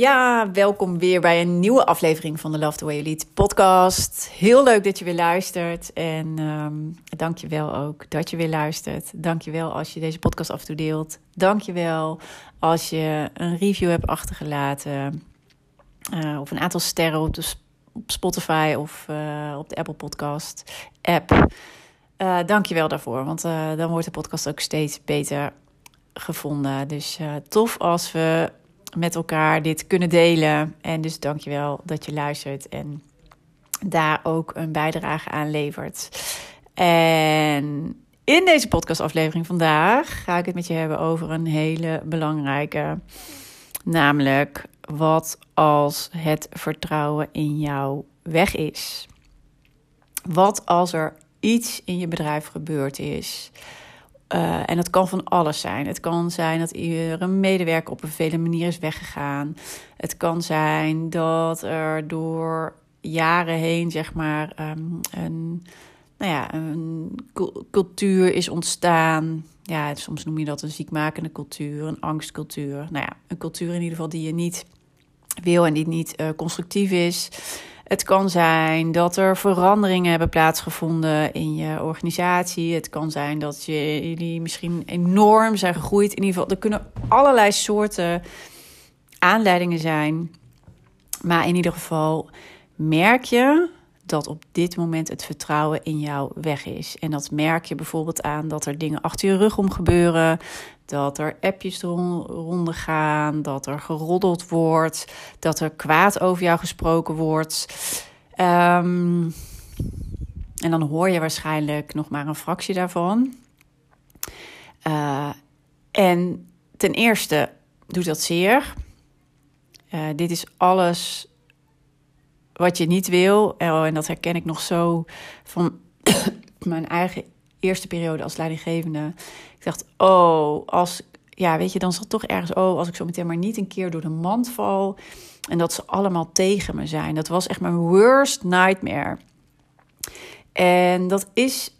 Ja, welkom weer bij een nieuwe aflevering van de Love the Way You Lead podcast. Heel leuk dat je weer luistert en um, dank je wel ook dat je weer luistert. Dank je wel als je deze podcast af en toe deelt. Dank je wel als je een review hebt achtergelaten uh, of een aantal sterren op, Spotify of uh, op de Apple Podcast app. Uh, dank je wel daarvoor, want dan wordt de podcast ook steeds beter gevonden. Dus tof als we met elkaar dit kunnen delen. En dus dankjewel dat je luistert en daar ook een bijdrage aan levert. En in deze podcastaflevering vandaag ga ik het met je hebben over een hele belangrijke. Namelijk, wat als het vertrouwen in jou weg is? Wat als er iets in je bedrijf gebeurd is uh, en dat kan van alles zijn. Het kan zijn dat een medewerker op een vele manier is weggegaan. Het kan zijn dat er door jaren heen, zeg maar, um, een, nou ja, een cultuur is ontstaan. Ja, soms noem je dat een ziekmakende cultuur, een angstcultuur. Nou ja, een cultuur in ieder geval die je niet wil en die niet uh, constructief is. Het kan zijn dat er veranderingen hebben plaatsgevonden in je organisatie. Het kan zijn dat je, jullie misschien enorm zijn gegroeid. In ieder geval, er kunnen allerlei soorten aanleidingen zijn. Maar in ieder geval merk je dat op dit moment het vertrouwen in jou weg is. En dat merk je bijvoorbeeld aan dat er dingen achter je rug om gebeuren. Dat er appjes ronden gaan, dat er geroddeld wordt, dat er kwaad over jou gesproken wordt. Um, en dan hoor je waarschijnlijk nog maar een fractie daarvan. Uh, en ten eerste doet dat zeer. Uh, dit is alles wat je niet wil. Oh, en dat herken ik nog zo van mijn eigen eerste periode als leidinggevende. Ik dacht, oh, als, ja, weet je, dan zat toch ergens, oh, als ik zo meteen maar niet een keer door de mand val. En dat ze allemaal tegen me zijn. Dat was echt mijn worst nightmare. En dat is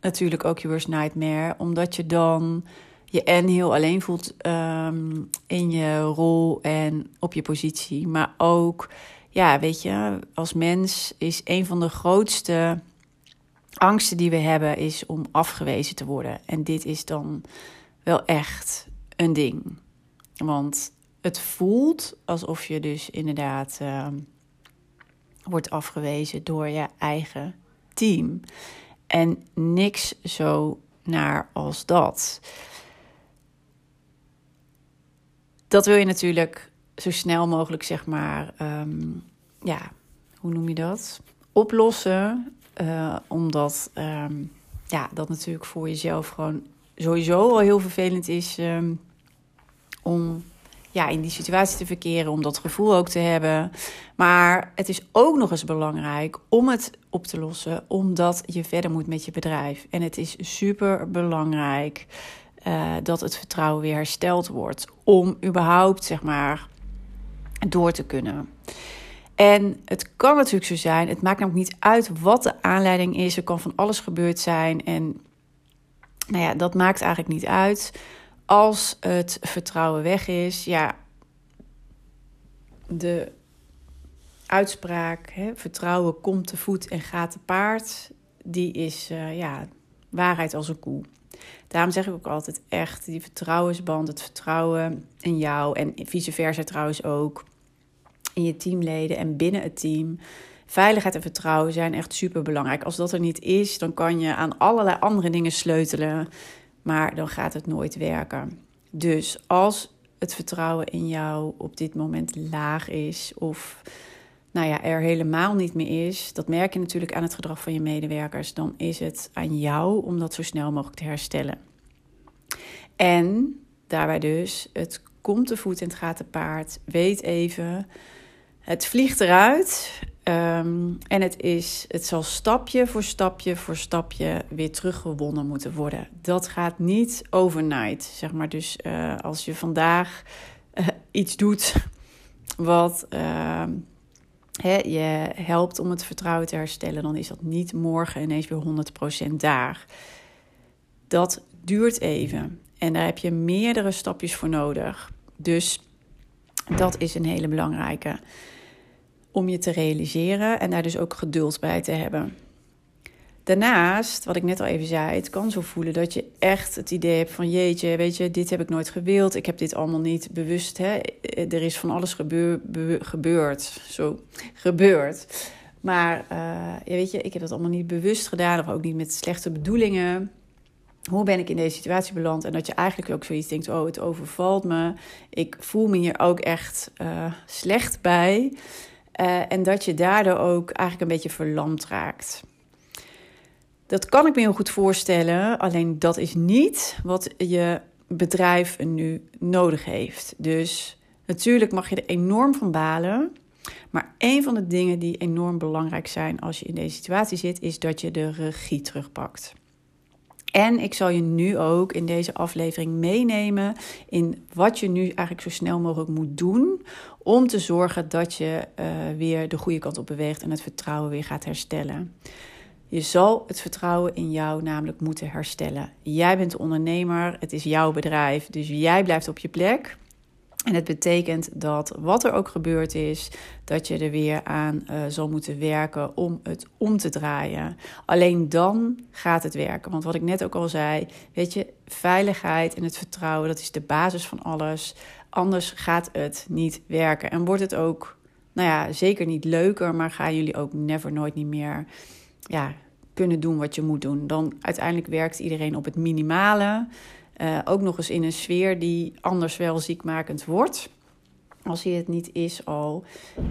natuurlijk ook je worst nightmare, omdat je dan je en heel alleen voelt um, in je rol en op je positie. Maar ook, ja, weet je, als mens is een van de grootste angsten die we hebben, is om afgewezen te worden. En dit is dan wel echt een ding. Want het voelt alsof je dus inderdaad uh, wordt afgewezen door je eigen team. En niks zo naar als dat. Dat wil je natuurlijk zo snel mogelijk, zeg maar, um, ja, hoe noem je dat? Oplossen. Uh, omdat um, ja, dat natuurlijk voor jezelf gewoon sowieso al heel vervelend is um, om ja, in die situatie te verkeren, om dat gevoel ook te hebben. Maar het is ook nog eens belangrijk om het op te lossen, omdat je verder moet met je bedrijf. En het is super belangrijk uh, dat het vertrouwen weer hersteld wordt, om überhaupt, zeg maar, door te kunnen. En het kan natuurlijk zo zijn, het maakt namelijk niet uit wat de aanleiding is. Er kan van alles gebeurd zijn. En nou ja, dat maakt eigenlijk niet uit als het vertrouwen weg is, ja, de uitspraak: hè, vertrouwen komt te voet en gaat te paard, die is uh, ja, waarheid als een koe. Daarom zeg ik ook altijd echt, die vertrouwensband, het vertrouwen in jou en vice versa trouwens ook, in je teamleden en binnen het team. Veiligheid en vertrouwen zijn echt super belangrijk. Als dat er niet is, dan kan je aan allerlei andere dingen sleutelen maar dan gaat het nooit werken. Dus als het vertrouwen in jou op dit moment laag is of nou ja, er helemaal niet meer is, dat merk je natuurlijk aan het gedrag van je medewerkers, dan is het aan jou om dat zo snel mogelijk te herstellen. En daarbij dus, het komt te voet en het gaat te paard. Weet even, het vliegt eruit. Ehm, en het, is, het zal stapje voor stapje voor stapje weer teruggewonnen moeten worden. Dat gaat niet overnight, zeg maar. Dus uh, als je vandaag uh, iets doet wat uh, je helpt om het vertrouwen te herstellen, dan is dat niet morgen ineens weer 100% daar. Dat duurt even. En daar heb je meerdere stapjes voor nodig. Dus dat is een hele belangrijke om je te realiseren en daar dus ook geduld bij te hebben. Daarnaast, wat ik net al even zei, het kan zo voelen dat je echt het idee hebt van jeetje, weet je, dit heb ik nooit gewild, ik heb dit allemaal niet bewust, hè? er is van alles gebeur, gebeurd, zo gebeurd. Maar uh, ja, weet je, ik heb dat allemaal niet bewust gedaan of ook niet met slechte bedoelingen hoe ben ik in deze situatie beland? En dat je eigenlijk ook zoiets denkt: oh, het overvalt me. Ik voel me hier ook echt uh, slecht bij. Uh, en dat je daardoor ook eigenlijk een beetje verlamd raakt. Dat kan ik me heel goed voorstellen, alleen dat is niet wat je bedrijf nu nodig heeft. Dus natuurlijk mag je er enorm van balen. Maar een van de dingen die enorm belangrijk zijn als je in deze situatie zit, is dat je de regie terugpakt. En ik zal je nu ook in deze aflevering meenemen in wat je nu eigenlijk zo snel mogelijk moet doen om te zorgen dat je uh, weer de goede kant op beweegt en het vertrouwen weer gaat herstellen. Je zal het vertrouwen in jou namelijk moeten herstellen. Jij bent de ondernemer, het is jouw bedrijf, dus jij blijft op je plek. En het betekent dat wat er ook gebeurd is, dat je er weer aan uh, zal moeten werken om het om te draaien. Alleen dan gaat het werken. Want wat ik net ook al zei, weet je, veiligheid en het vertrouwen, dat is de basis van alles. Anders gaat het niet werken. En wordt het ook, nou ja, zeker niet leuker, maar gaan jullie ook never nooit niet meer ja, kunnen doen wat je moet doen. Dan uiteindelijk werkt iedereen op het minimale. Uh, ook nog eens in een sfeer die anders wel ziekmakend wordt. Als hij het niet is al. Uh,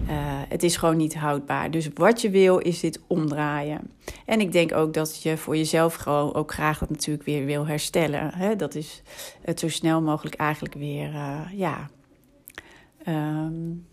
het is gewoon niet houdbaar. Dus wat je wil is dit omdraaien. En ik denk ook dat je voor jezelf gewoon ook graag dat natuurlijk weer wil herstellen. Hè? Dat is het zo snel mogelijk eigenlijk weer, uh, ja... Um,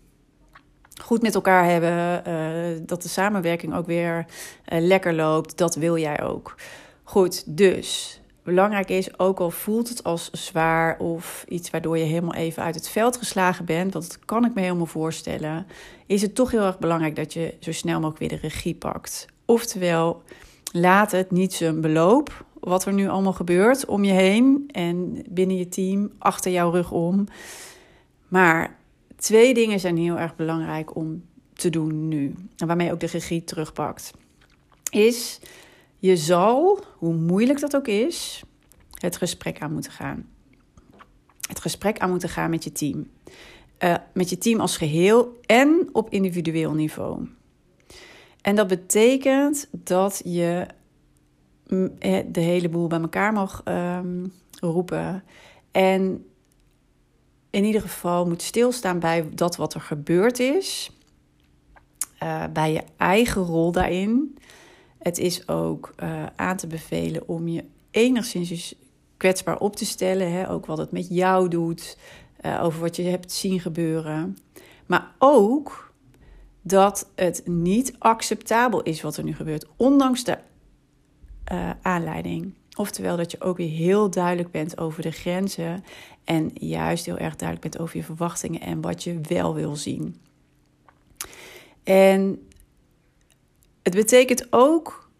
goed met elkaar hebben, uh, dat de samenwerking ook weer uh, lekker loopt, dat wil jij ook. Goed, dus belangrijk is, ook al voelt het als zwaar of iets waardoor je helemaal even uit het veld geslagen bent, want dat kan ik me helemaal voorstellen, is het toch heel erg belangrijk dat je zo snel mogelijk weer de regie pakt. Oftewel, laat het niet zijn beloop, wat er nu allemaal gebeurt om je heen en binnen je team, achter jouw rug om. Maar twee dingen zijn heel erg belangrijk om te doen nu, en waarmee ook de regie terugpakt. Is je zal, hoe moeilijk dat ook is, het gesprek aan moeten gaan. Het gesprek aan moeten gaan met je team. Uh, met je team als geheel en op individueel niveau. En dat betekent dat je mm, de hele boel bij elkaar mag um, roepen. En in ieder geval moet stilstaan bij dat wat er gebeurd is. Uh, bij je eigen rol daarin. Het is ook uh, aan te bevelen om je enigszins kwetsbaar op te stellen. Hè? Ook wat het met jou doet, uh, over wat je hebt zien gebeuren. Maar ook dat het niet acceptabel is wat er nu gebeurt, ondanks de aanleiding. Oftewel dat je ook weer heel duidelijk bent over de grenzen en juist heel erg duidelijk bent over je verwachtingen en wat je wel wil zien. En het betekent ook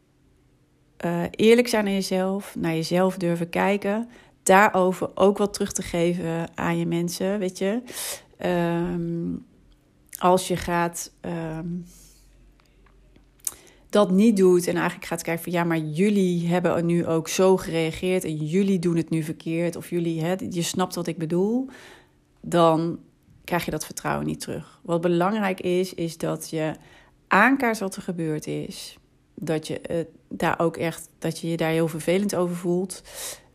uh, eerlijk zijn naar jezelf, naar jezelf durven kijken. Daarover ook wat terug te geven aan je mensen, weet je. Um, als je gaat um, dat niet doet en eigenlijk gaat kijken van ja, maar jullie hebben nu ook zo gereageerd en jullie doen het nu verkeerd of jullie, hè, je snapt wat ik bedoel, dan krijg je dat vertrouwen niet terug. Wat belangrijk is, is dat je aankaart wat er gebeurd is. Dat je, daar ook echt, dat je je daar heel vervelend over voelt.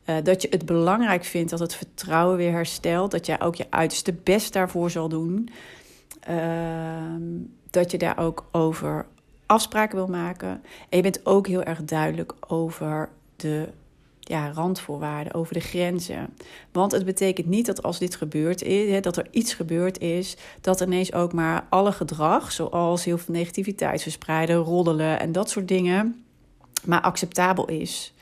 Uh, dat je het belangrijk vindt dat het vertrouwen weer herstelt. Dat jij ook je uiterste best daarvoor zal doen. Ehm, dat je daar ook over afspraken wil maken. En je bent ook heel erg duidelijk over de ja, randvoorwaarden, over de grenzen. Want het betekent niet dat als dit gebeurd is, hè, dat er iets gebeurd is, dat ineens ook maar alle gedrag, zoals heel veel negativiteit verspreiden, roddelen en dat soort dingen, maar acceptabel is.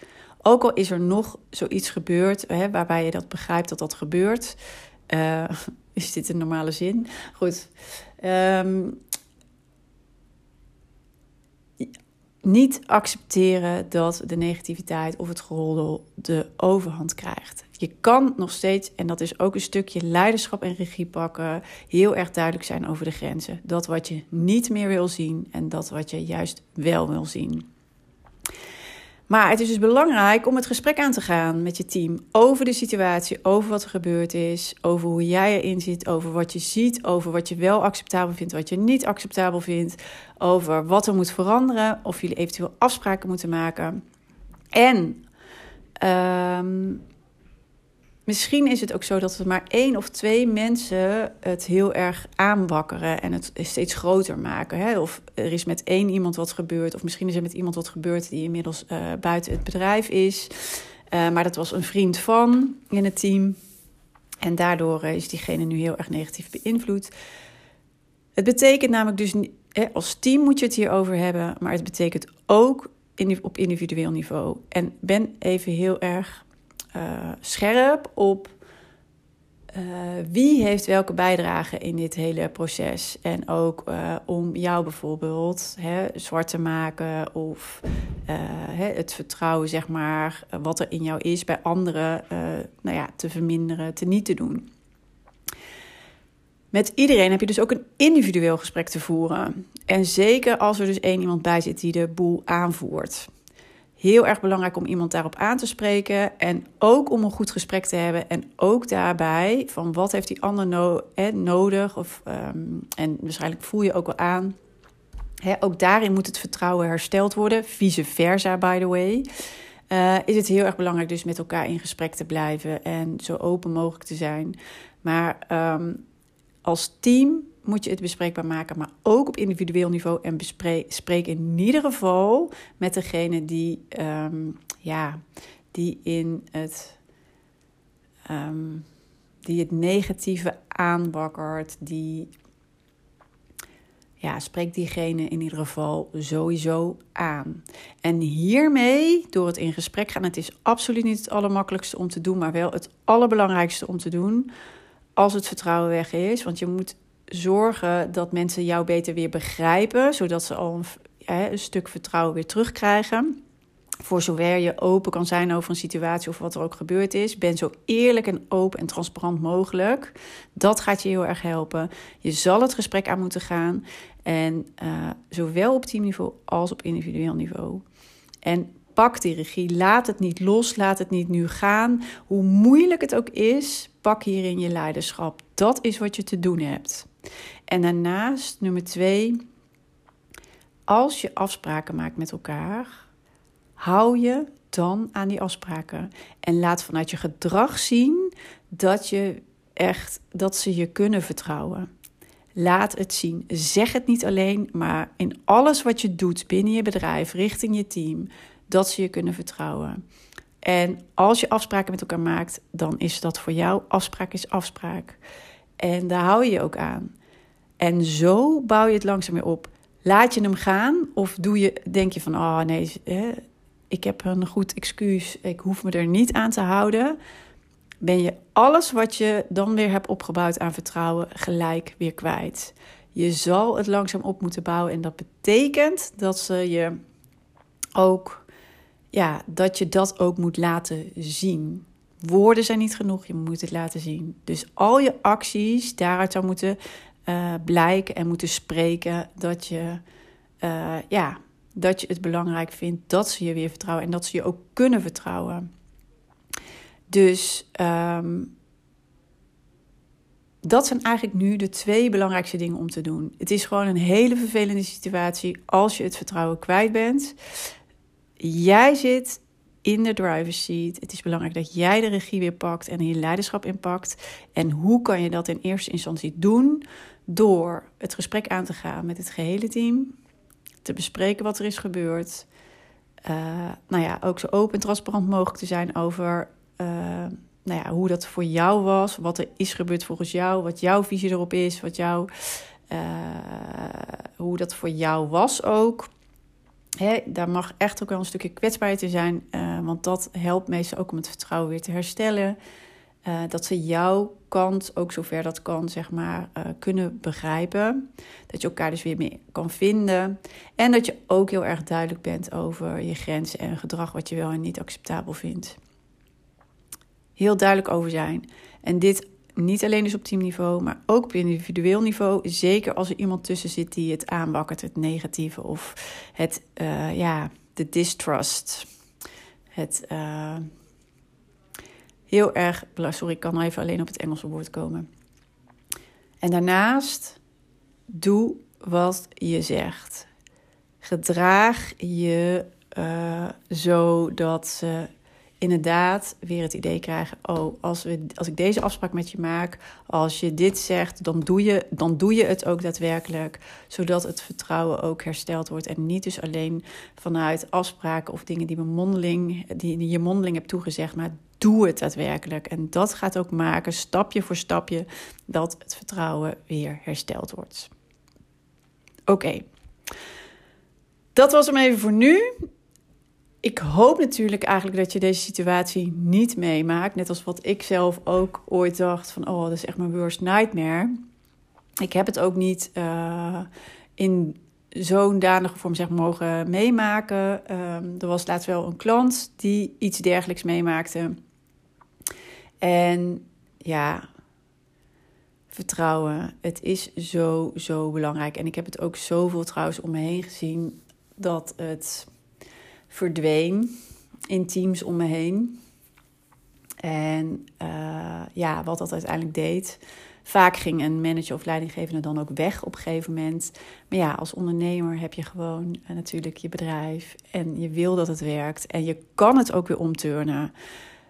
Ook al is er nog zoiets gebeurd hè, waarbij je dat begrijpt dat dat gebeurt. Uh, is dit een normale zin? Goed. Um, niet accepteren dat de negativiteit of het geroddel de overhand krijgt. Je kan nog steeds, en dat is ook een stukje leiderschap en regie pakken, heel erg duidelijk zijn over de grenzen. Dat wat je niet meer wil zien en dat wat je juist wel wil zien. Maar het is dus belangrijk om het gesprek aan te gaan met je team over de situatie, over wat er gebeurd is, over hoe jij erin zit, over wat je ziet, over wat je wel acceptabel vindt, wat je niet acceptabel vindt, over wat er moet veranderen, of jullie eventueel afspraken moeten maken. En um, Misschien is het ook zo dat er maar één of twee mensen het heel erg aanwakkeren en het steeds groter maken. Hè? Of er is met één iemand wat gebeurd, of misschien is er met iemand wat gebeurd die inmiddels uh, buiten het bedrijf is. Uh, maar dat was een vriend van in het team. En daardoor uh, is diegene nu heel erg negatief beïnvloed. Het betekent namelijk dus, als team moet je het hierover hebben, maar het betekent ook op individueel niveau. En ben even heel erg uh, scherp op uh, wie heeft welke bijdrage in dit hele proces. En ook uh, om jou bijvoorbeeld hè, zwart te maken of hè, het vertrouwen, zeg maar, wat er in jou is bij anderen, nou ja, te verminderen, te niet te doen. Met iedereen heb je dus ook een individueel gesprek te voeren. En zeker als er dus één iemand bij zit die de boel aanvoert. Heel erg belangrijk om iemand daarop aan te spreken. En ook om een goed gesprek te hebben. En ook daarbij van wat heeft die ander no nodig. Of, um, en waarschijnlijk voel je ook wel aan. ook daarin moet het vertrouwen hersteld worden. Vice versa, by the way. Uh, is het heel erg belangrijk dus met elkaar in gesprek te blijven. En zo open mogelijk te zijn. Maar um, als team moet je het bespreekbaar maken, maar ook op individueel niveau. En bespreek, spreek in ieder geval met degene die, um, ja, die in het, um, die het negatieve aanwakkert, die ja, spreek diegene in ieder geval sowieso aan. En hiermee, door het in gesprek gaan, het is absoluut niet het allermakkelijkste om te doen, maar wel het allerbelangrijkste om te doen als het vertrouwen weg is. Want je moet zorgen dat mensen jou beter weer begrijpen, zodat ze al een, een stuk vertrouwen weer terugkrijgen. Voor zover je open kan zijn over een situatie of wat er ook gebeurd is. Ben zo eerlijk en open en transparant mogelijk. Dat gaat je heel erg helpen. Je zal het gesprek aan moeten gaan. En uh, zowel op teamniveau als op individueel niveau. En pak die regie. Laat het niet los. Laat het niet nu gaan. Hoe moeilijk het ook is, pak hierin je leiderschap. Dat is wat je te doen hebt. En daarnaast, nummer twee, als je afspraken maakt met elkaar, hou je dan aan die afspraken. En laat vanuit je gedrag zien dat, je echt, dat ze je kunnen vertrouwen. Laat het zien. Zeg het niet alleen, maar in alles wat je doet binnen je bedrijf, richting je team, dat ze je kunnen vertrouwen. En als je afspraken met elkaar maakt, dan is dat voor jou afspraak is afspraak. En daar hou je je ook aan. En zo bouw je het langzaam weer op. Laat je hem gaan of doe je, denk je van, oh nee, ik heb een goed excuus, ik hoef me er niet aan te houden. Ben je alles wat je dan weer hebt opgebouwd aan vertrouwen gelijk weer kwijt. Je zal het langzaam op moeten bouwen en dat betekent dat ze je ook, ja, dat je dat ook moet laten zien. Woorden zijn niet genoeg, je moet het laten zien. Dus al je acties daaruit zou moeten uh, blijken en moeten spreken dat je, uh, ja, dat je het belangrijk vindt dat ze je weer vertrouwen en dat ze je ook kunnen vertrouwen. Dus um, dat zijn eigenlijk nu de twee belangrijkste dingen om te doen. Het is gewoon een hele vervelende situatie als je het vertrouwen kwijt bent. Jij zit in de driver's seat. Het is belangrijk dat jij de regie weer pakt en je leiderschap inpakt. En hoe kan je dat in eerste instantie doen? Door het gesprek aan te gaan met het gehele team, te bespreken wat er is gebeurd. Uh, nou ja, ook zo open en transparant mogelijk te zijn over uh, nou ja, hoe dat voor jou was, wat er is gebeurd volgens jou, wat jouw visie erop is, wat jou, uh, hoe dat voor jou was ook. Hè, daar mag echt ook wel een stukje kwetsbaarheid in zijn, want dat helpt meestal ook om het vertrouwen weer te herstellen. Dat ze jouw kant, ook zover dat kan, zeg maar, uh, kunnen begrijpen. Dat je elkaar dus weer meer kan vinden. En dat je ook heel erg duidelijk bent over je grenzen en gedrag wat je wel en niet acceptabel vindt. Heel duidelijk over zijn. En dit niet alleen dus op teamniveau, maar ook op individueel niveau. Zeker als er iemand tussen zit die het aanwakkert, het negatieve of het, uh, ja, de distrust. Het heel erg. Sorry, ik kan nou even alleen op het Engelse woord komen. En daarnaast, doe wat je zegt. Gedraag je uh, zo dat ze inderdaad weer het idee krijgen: oh, als, we, als ik deze afspraak met je maak, als je dit zegt, dan doe, je, dan doe je het ook daadwerkelijk. Zodat het vertrouwen ook hersteld wordt. En niet dus alleen vanuit afspraken of dingen die, mondeling, die, die je mondeling hebt toegezegd, maar doe het daadwerkelijk. En dat gaat ook maken, stapje voor stapje, dat het vertrouwen weer hersteld wordt. Oké. Dat was hem even voor nu. Ik hoop natuurlijk eigenlijk dat je deze situatie niet meemaakt. Net als wat ik zelf ook ooit dacht van... oh, dat is echt mijn worst nightmare. Ik heb het ook niet uh, in zo'n danige vorm zeg, mogen meemaken. Um, er was laatst wel een klant die iets dergelijks meemaakte. En ja, vertrouwen. Het is zo, zo belangrijk. En ik heb het ook zoveel trouwens om me heen gezien dat het verdween in teams om me heen. En uh, ja, wat dat uiteindelijk deed. Vaak ging een manager of leidinggevende dan ook weg op een gegeven moment. Maar ja, als ondernemer heb je gewoon uh, natuurlijk je bedrijf. En je wil dat het werkt. En je kan het ook weer omturnen.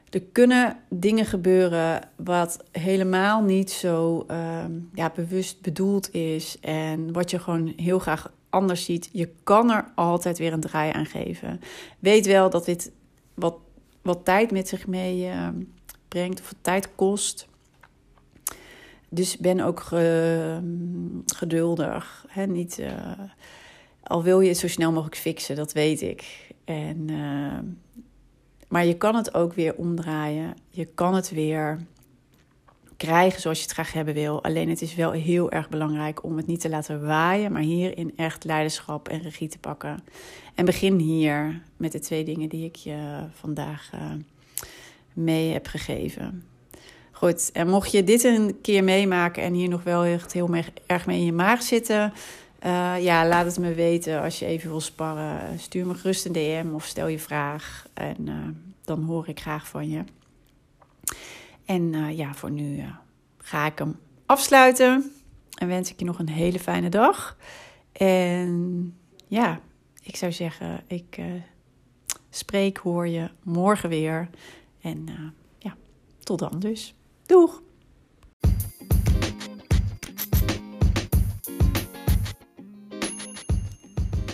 Er kunnen dingen gebeuren wat helemaal niet zo uh, ja, bewust bedoeld is. En wat je gewoon heel graag anders ziet. Je kan er altijd weer een draai aan geven. Weet wel dat dit wat, wat tijd met zich mee uh, brengt, of wat tijd kost. Dus ben ook ge, geduldig. Hè? Niet, uh, al wil je het zo snel mogelijk fixen, dat weet ik. En maar je kan het ook weer omdraaien. Je kan het weer krijgen zoals je het graag hebben wil. Alleen het is wel heel erg belangrijk om het niet te laten waaien, maar hierin echt leiderschap en regie te pakken. En begin hier met de twee dingen die ik je vandaag uh, mee heb gegeven. Goed, en mocht je dit een keer meemaken en hier nog wel echt heel erg mee in je maag zitten, uh, ja, laat het me weten als je even wil sparren. Stuur me gerust een DM of stel je vraag. En uh, dan hoor ik graag van je. En uh, ja, voor nu ga ik hem afsluiten. En wens ik je nog een hele fijne dag. En ja, ik zou zeggen, ik spreek, hoor je morgen weer. En ja, tot dan dus. Doeg!